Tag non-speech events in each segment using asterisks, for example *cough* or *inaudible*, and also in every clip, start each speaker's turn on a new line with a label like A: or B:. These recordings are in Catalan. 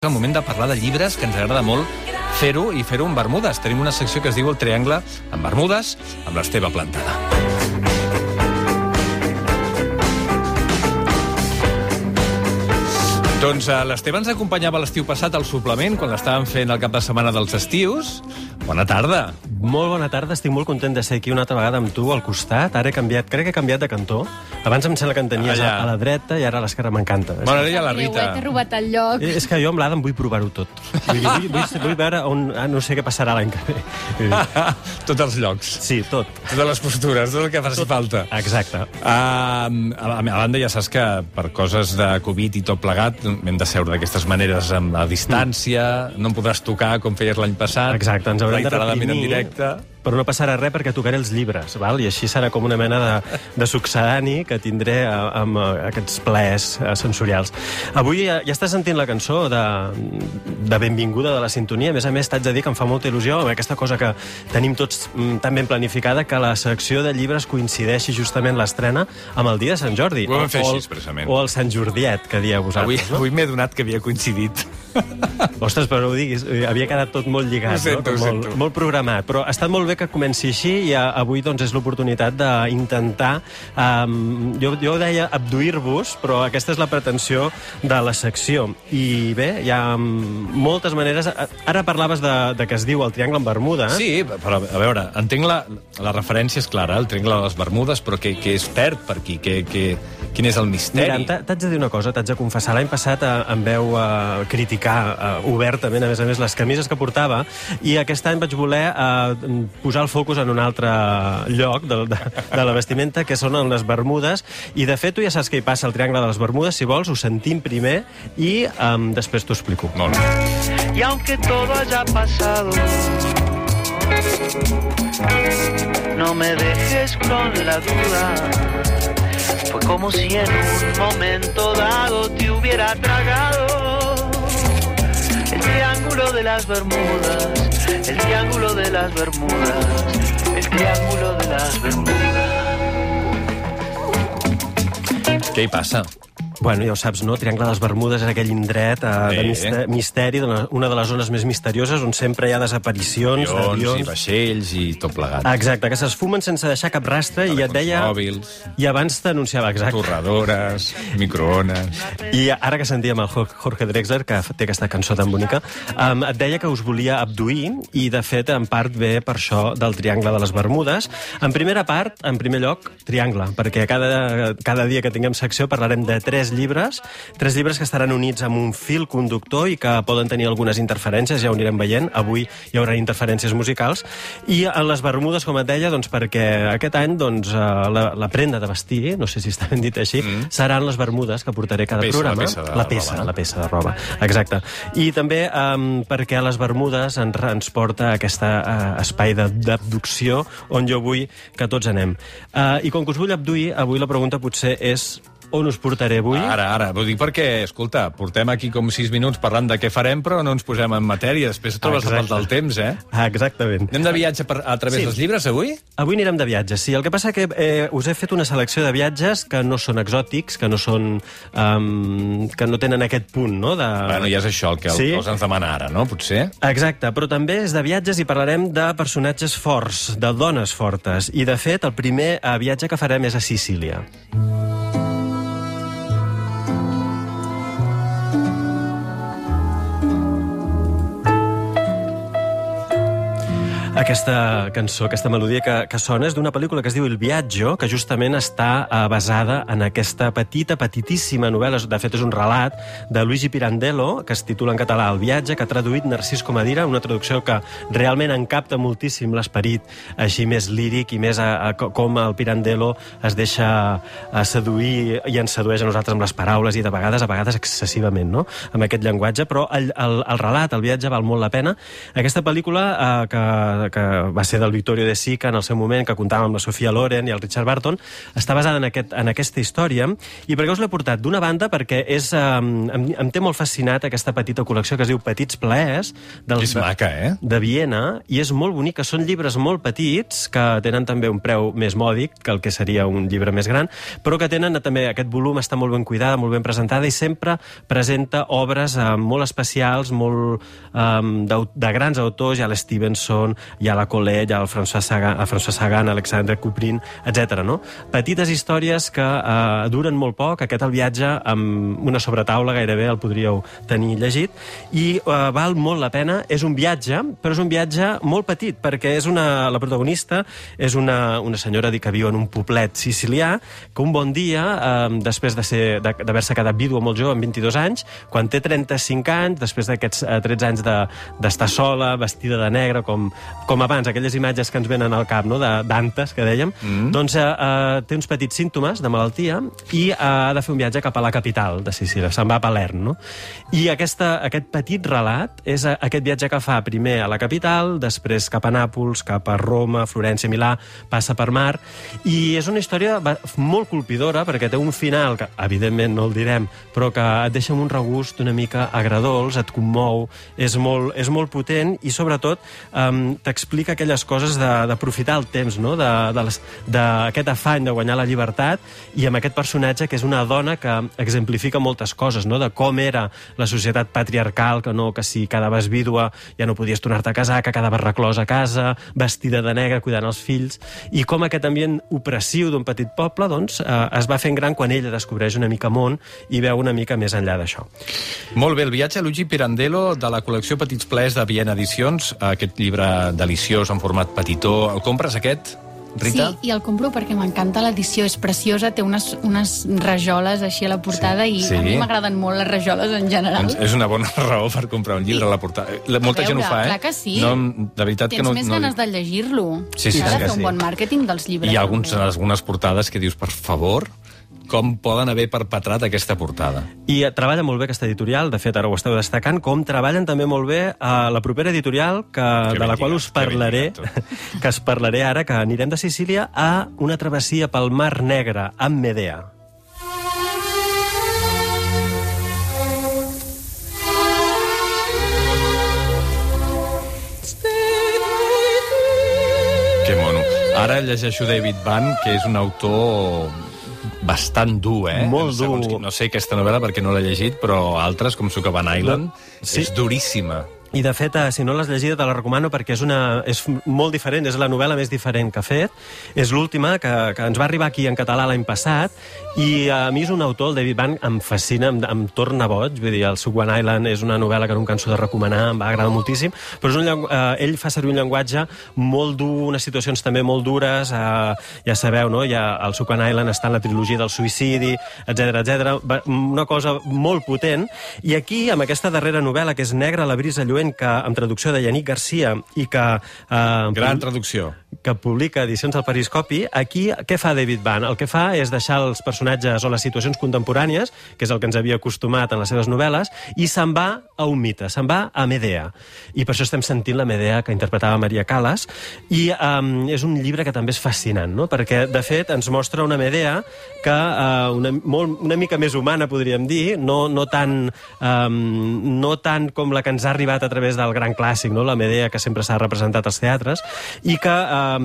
A: És el moment de parlar de llibres, que ens agrada molt fer-ho i fer-ho amb Bermudes. Tenim una secció que es diu El Triangle amb Bermudes, amb l'Esteve Plantada. Doncs uh, l'Esteve ens acompanyava l'estiu passat al suplement, quan l'estàvem fent el cap de setmana dels estius. Bona tarda.
B: Molt bona tarda, estic molt content de ser aquí una altra vegada amb tu al costat. Ara he canviat, crec que he canviat de cantó. Abans em sembla que en tenies
A: Allà.
B: a, a la dreta i ara a l'esquerra m'encanta.
A: Ja la Rita.
C: eh, T'he robat el lloc.
B: És que jo amb l'Adam vull provar-ho tot. Vull, vull, vull, vull veure on... Ah, no sé què passarà l'any que ve. *laughs*
A: Tots els llocs,
B: Sí, tot.
A: totes les postures, tot el que faci falta.
B: Exacte.
A: Uh, a, a banda, ja saps que per coses de Covid i tot plegat hem de seure d'aquestes maneres amb, a distància, no em podràs tocar com feies l'any passat.
B: Exacte, ens haurem
A: reiteradament en directe.
B: Però no passarà res perquè tocaré els llibres, val? i així serà com una mena de, de succedani que tindré a- amb eh, aquests plaers eh, sensorials. Avui ja, ja estàs sentint la cançó de, de benvinguda de la sintonia. A més a més, t'haig de dir que em fa molta il·lusió amb aquesta cosa que tenim tots mm, tan ben planificada que la secció de llibres coincideixi justament l'estrena amb el dia de Sant Jordi.
A: Ho vam fer
B: o,
A: així, expressament.
B: O el Sant Jordiet, que dieu
A: Avui,
B: vosaltres. No?
A: avui m'he donat que havia coincidit.
B: Ostres, però no ho diguis, eh, havia quedat tot molt lligat,
A: Ho sento,
B: no?
A: ho
B: molt,
A: sento.
B: molt programat, però ha estat molt bé que comenci així i a, avui doncs, és l'oportunitat d'intentar, um, jo, jo deia abduir-vos, però aquesta és la pretensió de la secció. I bé, hi ha mm, moltes maneres... Ara parlaves de, de que es diu el Triangle en Bermuda. eh?
A: Sí, però a veure, entenc la, la referència, és clara, el triangle de les Bermudes, però què, què es perd per aquí? Què, què, quin és el
B: Mira,
A: misteri?
B: t'ha- t'haig de dir una cosa, t'haig de confessar. L'any passat eh, em veu eh, criticar eh, obertament, a més a més, les camises que portava, i aquest any vaig voler eh, posar el focus en un altre lloc de, de, de la vestimenta, que són les Bermudes, i de fet tu ja saps què hi passa al Triangle de les Bermudes, si vols, ho sentim primer, i eh, després t'ho explico.
A: Molt bé.
D: Y aunque todo haya pasado, no me dejes con la duda. Fue como si en un momento dado te hubiera tragado el triángulo de las Bermudas, el triángulo de las Bermudas, el triángulo de las Bermudas.
A: Què hi passa?
B: Bueno, ja ho saps, no? Triangle de les Bermudes és aquell indret eh, de mister, misteri, de una de les zones més misterioses, on sempre hi ha desaparicions
A: Avions i
B: d'avions.
A: vaixells i tot plegat.
B: Exacte, que s'esfumen sense deixar cap rastre i et deia...
A: Mòbils,
B: I abans t'anunciava, exacte.
A: torradores, microones...
B: I ara que sentíem el Jo- Jorge Drexler, que té aquesta cançó tan bonica, um, et deia que us volia abduir i, de fet, en part ve per això del Triangle de les Bermudes. En primera part, en primer lloc, triangle, perquè cada, cada dia que tinguem secció parlarem de tres llibres, tres llibres que estaran units amb un fil conductor i que poden tenir algunes interferències, ja ho anirem veient. Avui hi haurà interferències musicals. I en les Bermudes, com et deia, doncs perquè aquest any doncs, eh, la, la prenda de vestir, no sé si està ben dit així, mm. seran les Bermudes que portaré cada
A: Peça, la
B: programa.
A: peça de
B: la peça,
A: roba,
B: la peça de roba, exacte. I també um, perquè a les Bermudes ens, ens porta aquest uh, espai de- d'abducció on jo vull que tots anem. Uh, I com que us vull abduir, avui la pregunta potser és on us portaré avui?
A: Ara, ara, ho dic perquè, escolta, portem aquí com sis minuts parlant de què farem, però no ens posem en matèria. Després trobes a
B: Exacte.
A: faltar el temps, eh?
B: Ah, exactament.
A: Anem de viatge per, a través
B: Sí.
A: dels llibres, avui?
B: Avui anirem de viatges, sí. El que passa que eh, us he fet una selecció de viatges que no són exòtics, que no són... Um, que no tenen aquest punt, no? De...
A: Bueno, ja és això el que
B: Sí?
A: cos ens demana ara, no? Potser?
B: Exacte, però també és de viatges i parlarem de personatges forts, de dones fortes. I, de fet, el primer eh, viatge que farem és a Sicília. Aquesta cançó, aquesta melodia que, que sona és d'una pel·lícula que es diu El Viaggio, que justament està eh, basada en aquesta petita, petitíssima novel·la, de fet és un relat, de Luigi Pirandello, que es titula en català El viatge, que ha traduït Narcís Comadira, una traducció que realment encapta moltíssim l'esperit així més líric i més a, a, co- com el Pirandello es deixa a seduir i ens sedueix a nosaltres amb les paraules i de vegades, a vegades excessivament, no?, amb aquest llenguatge, però el, el, el relat, el viatge, val molt la pena. Aquesta pel·lícula eh, que, que va ser del Vittorio de Sica en el seu moment, que comptava amb la Sofia Loren i el Richard Barton, està basada en, aquest, en aquesta història. I per què us l'he portat? D'una banda, perquè és, eh, em, em té molt fascinat aquesta petita col·lecció que es diu Petits Plaers, dels,
A: És maca, eh?
B: de Viena, i és molt bonic, que són llibres molt petits, que tenen també un preu més mòdic que el que seria un llibre més gran, però que tenen també, aquest volum està molt ben cuidada, molt ben presentada, i sempre presenta obres eh, molt especials, molt eh, de, de grans autors, ha l'Stevenson, hi ha la ha el François Sagan, el François Sagan Alexandre Couperin, etc. No? Petites històries que eh, duren molt poc, aquest el viatge amb una sobretaula gairebé el podríeu tenir llegit, i eh, val molt la pena, és un viatge, però és un viatge molt petit, perquè és una, la protagonista és una, una senyora que viu en un poblet sicilià, que un bon dia, eh, després de ser- de- d'haver-se quedat vídua molt jove, amb 22 anys, quan té 35 anys, després d'aquests eh, 13 anys de- d'estar sola, vestida de negre, com, com abans, aquelles imatges que ens venen al cap, no? de- d'antes, que dèiem, mm. doncs eh, eh, té uns petits símptomes de malaltia i eh, ha de fer un viatge cap a la capital de Sicília, se'n va a Palerm, no? I aquesta, aquest petit relat és eh, aquest viatge que fa primer a la capital, després cap a Nàpols, cap a Roma, Florència, Milà, passa per mar, i és una història molt colpidora perquè té un final que, evidentment, no el direm, però que et deixa amb un regust una mica agradolç, et commou, és molt, és molt potent i, sobretot, um, t'explica aquelles coses de- d'aprofitar el temps, no? de- de d'aquest afany de guanyar la llibertat i amb aquest personatge que és una dona que exemplifica moltes coses, no? de com era la societat patriarcal, que no que si quedaves vídua ja no podies tornar-te a casar, que quedaves reclosa a casa, vestida de negre, cuidant els fills, i com aquest ambient opressiu d'un petit poble doncs, eh, es va fent gran quan ella descobreix una mica món i veu una mica més enllà d'això.
A: Molt bé, el viatge a Luigi Pirandello de la col·lecció Petits Plaers de Viena Edicions, aquest llibre deliciós en format petitó. El compres, aquest, Rita?
C: Sí, i el compro perquè m'encanta l'edició, és preciosa, té unes, unes rajoles així a la portada
A: Sí.
C: i
A: Sí.
C: a mi m'agraden molt les rajoles en general.
A: Doncs és una bona *laughs* raó per comprar un llibre a la portada. La- Molta
C: A
A: gent ho
C: veure,
A: fa, eh?
C: clar que sí.
A: No, de veritat
C: Tens
A: que no...
C: més
A: no...
C: ganes de llegir-lo.
A: Sí, sí,
C: S'ha
A: sí
C: de fer un
A: sí.
C: bon màrqueting dels llibres.
A: Hi ha alguns, algunes portades que dius, per favor, com poden haver perpetrat aquesta portada?
B: I eh, treballa molt bé aquesta editorial, de fet ara ho esteu destacant, com treballen també molt bé a la propera editorial, que,
A: Que
B: de la qual us
A: que
B: parlaré,
A: lligat *laughs*
B: que es parlaré ara, que anirem de Sicília a una travessia pel Mar Negre, amb Medea.
A: Que mono. Ara llegeixo David Van, que és un autor bastant dur, eh?
B: Molt dur.
A: qui- No sé aquesta novel·la perquè no l'he llegit, però altres, com Sucaban Island,
B: Sí.
A: és duríssima.
B: I, de fet, eh, si no l'has llegida, te la recomano perquè és, una, és molt diferent, és la novel·la més diferent que ha fet. És l'última, que, que ens va arribar aquí en català l'any passat, i a mi és un autor, el David Van, em fascina, em, em torna boig. Vull dir, el One Island és una novel·la que no em canso de recomanar, em va agradar moltíssim, però és un eh, ell fa servir un llenguatge molt dur, unes situacions també molt dures, eh, ja sabeu, no? Ja el One Island està en la trilogia del suïcidi, etc etc. una cosa molt potent, i aquí, amb aquesta darrera novel·la, que és Negra, la brisa lluent, que amb traducció de Yannick Garcia i que... Eh,
A: Gran traducció.
B: Que publica edicions del Periscopi, aquí què fa David Van? El que fa és deixar els personatges o les situacions contemporànies, que és el que ens havia acostumat en les seves novel·les, i se'n va a un mite, se'n va a Medea. I per això estem sentint la Medea que interpretava Maria Callas, i um, és un llibre que també és fascinant, no? perquè, de fet, ens mostra una Medea que uh, una, molt, una mica més humana, podríem dir, no, no, tan, um, no tant com la que ens ha arribat a través del gran clàssic, no? la Medea que sempre s'ha representat als teatres, i que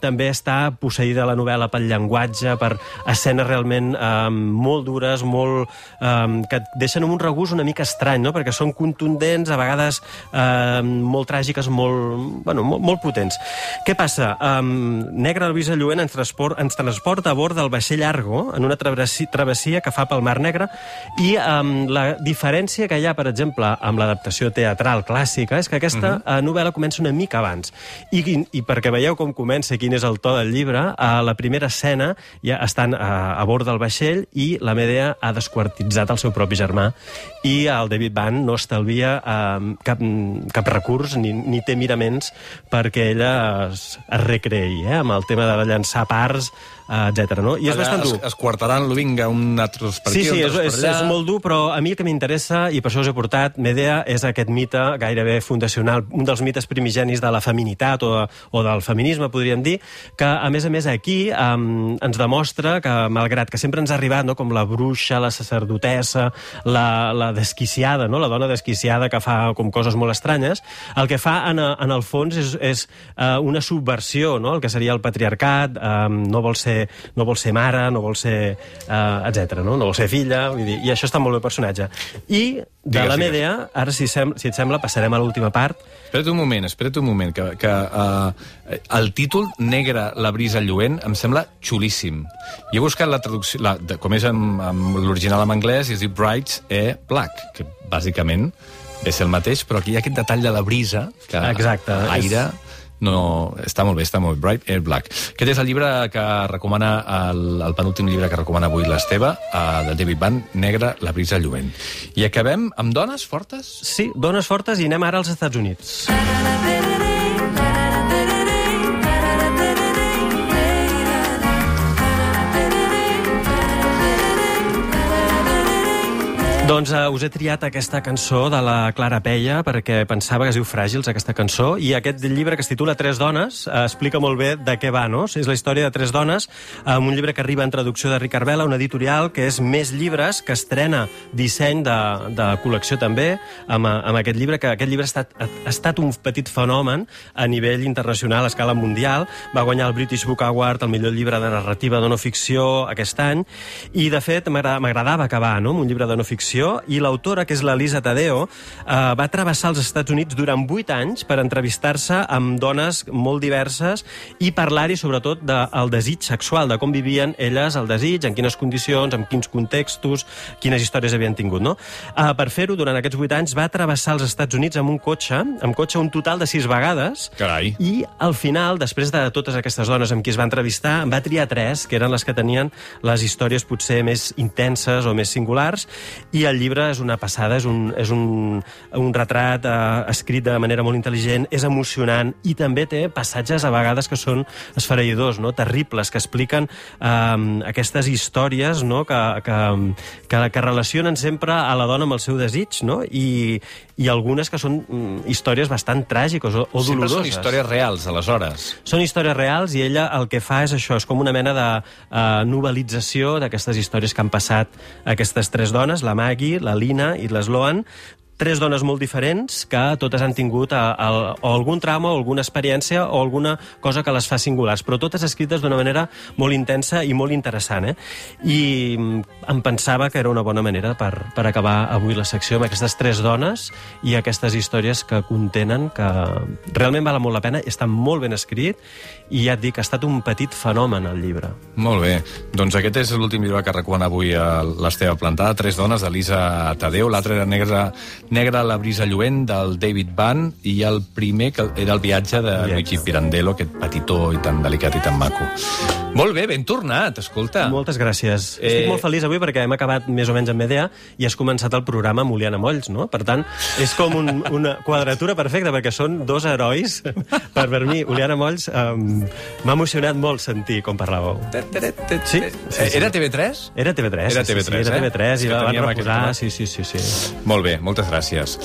B: també està posseïda la novel·la pel llenguatge, per escenes realment um, molt dures, molt, um, que et deixen amb un regust una mica estrany, no? perquè són contundents, a vegades um, molt tràgiques, molt, bueno, molt, molt potents. Què passa? Um, Negre Luisa Lluent ens, transport, ens transporta a bord del vaixell Argo en una travessia, travessia que fa pel Mar Negre i um, la diferència que hi ha, per exemple, amb l'adaptació teatral clàssica és que aquesta uh -huh. novel·la comença una mica abans. I, i, I perquè veieu com comença i quin és el to del llibre, a la primera escena ja estan a, a bord del vaixell i la Medea ha desquartitzat el seu propi germà i el David Van no estalvia um, cap, cap recurs ni, ni té miraments perquè ella es, es recreï eh, amb el tema de llançar parts etc. no? I és
A: Allà
B: bastant dur.
A: Es, es quartaran, vinga, un altre per
B: Sí,
A: aquí,
B: sí,
A: un
B: és, és, és molt dur, però a mi el que m'interessa, i per això us he portat, Medea és aquest mite gairebé fundacional, un dels mites primigenis de la feminitat o, o del feminisme, podríem dir, que, a més a més, aquí um, ens demostra que, malgrat que sempre ens ha arribat no, com la bruixa, la sacerdotessa, la, la desquiciada, no, la dona desquiciada que fa com coses molt estranyes, el que fa, en, en el fons, és, és uh, una subversió, no? el que seria el patriarcat, um, no, vol ser, no vol ser mare, no vol ser... Uh, etc. no? no vol ser filla, vull dir, i això està molt bé el personatge. I de
A: Digues,
B: la. Medea, ara, si, sem si et sembla, passarem a l'última part.
A: Espera't un moment, espera't un moment, que, que uh, el títol Negre, la brisa lluent em sembla xulíssim. I he buscat la traducció, la, de, com és amb l'original en anglès, i es diu Bright e Black, que bàsicament ve ser el mateix, però aquí hi ha aquest detall de la brisa, que
B: Exacte,
A: l'aire... No, està molt bé, està molt bé. Bright Air Black. Aquest és el llibre que recomana, el, el penúltim llibre que recomana avui l'Esteve, uh, de David Van, Negre, la brisa lluent. I acabem amb dones fortes?
B: Sí, dones fortes i anem ara als Estats Units. Doncs uh, us he triat aquesta cançó de la Clara Peia perquè pensava que es diu Fràgils, aquesta cançó, i aquest llibre que es titula Tres dones uh, explica molt bé de què va, no? És la història de tres dones, amb un llibre que arriba en traducció de Ricard Vela, una editorial que és Més llibres, que estrena disseny de, de col·lecció també, amb, amb aquest llibre, que aquest llibre ha estat, ha, ha estat un petit fenomen a nivell internacional, a escala mundial. Va guanyar el British Book Award, el millor llibre de narrativa de no ficció aquest any, i de fet m'agrada- m'agradava acabar no? amb un llibre de no ficció, i l'autora, que és la Lisa Tadeo, eh, va travessar els Estats Units durant 8 anys per entrevistar-se amb dones molt diverses i parlar-hi sobretot del desig sexual, de com vivien elles el desig, en quines condicions, en quins contextos, quines històries havien tingut. No? Eh, per fer-ho, durant aquests 8 anys, va travessar els Estats Units amb un cotxe, amb cotxe un total de 6 vegades,
A: Carai.
B: i al final, després de totes aquestes dones amb qui es va entrevistar, en va triar tres, que eren les que tenien les històries potser més intenses o més singulars, i el llibre és una passada, és un, és un, un retrat eh, escrit de manera molt intel·ligent, és emocionant, i també té passatges a vegades que són esfereïdors, no? terribles, que expliquen eh, aquestes històries no? que, que, que, que relacionen sempre a la dona amb el seu desig, no? I, i algunes que són mm, històries bastant tràgiques o, o
A: Sempre
B: doloroses.
A: són històries reals, aleshores.
B: Són històries reals i ella el que fa és això, és com una mena de uh, novel·lització d'aquestes històries que han passat aquestes tres dones, la Maggie, la Lina i l'Sloan, tres dones molt diferents que totes han tingut a, a, o algun trauma o alguna experiència o alguna cosa que les fa singulars, però totes escrites d'una manera molt intensa i molt interessant. Eh? I mm, em pensava que era una bona manera per, per acabar avui la secció amb aquestes tres dones i aquestes històries que contenen que realment val molt la pena, està molt ben escrit i ja et dic, ha estat un petit fenomen el llibre.
A: Molt bé. Doncs aquest és l'últim llibre que recomana avui a l'Esteve Plantada, Tres dones, d'Elisa Tadeu. L'altre era Negra, Negra la brisa lluent, del David Van, i el primer que era el viatge de
B: Viatge.
A: Luigi Pirandello, aquest petitó i tan delicat i tan maco. Molt bé, ben tornat, escolta.
B: Moltes gràcies. Eh... Estic
A: Eh,
B: molt feliç avui perquè hem acabat més o menys amb Medea i has començat el programa amb Oliana Molls, no? Per tant, és com un, *laughs* una quadratura perfecta perquè són dos herois per, per mi. Oliana Molls um, m'ha emocionat molt sentir com parlàveu. Sí, sí, sí.
A: Era TV3?
B: Era TV3.
A: Era
B: sí, sí,
A: TV3,
B: sí, era
A: eh?
B: TV3
A: És
B: i la van reposar. Sí, sí, sí, sí.
A: Molt bé, moltes gràcies. gracias.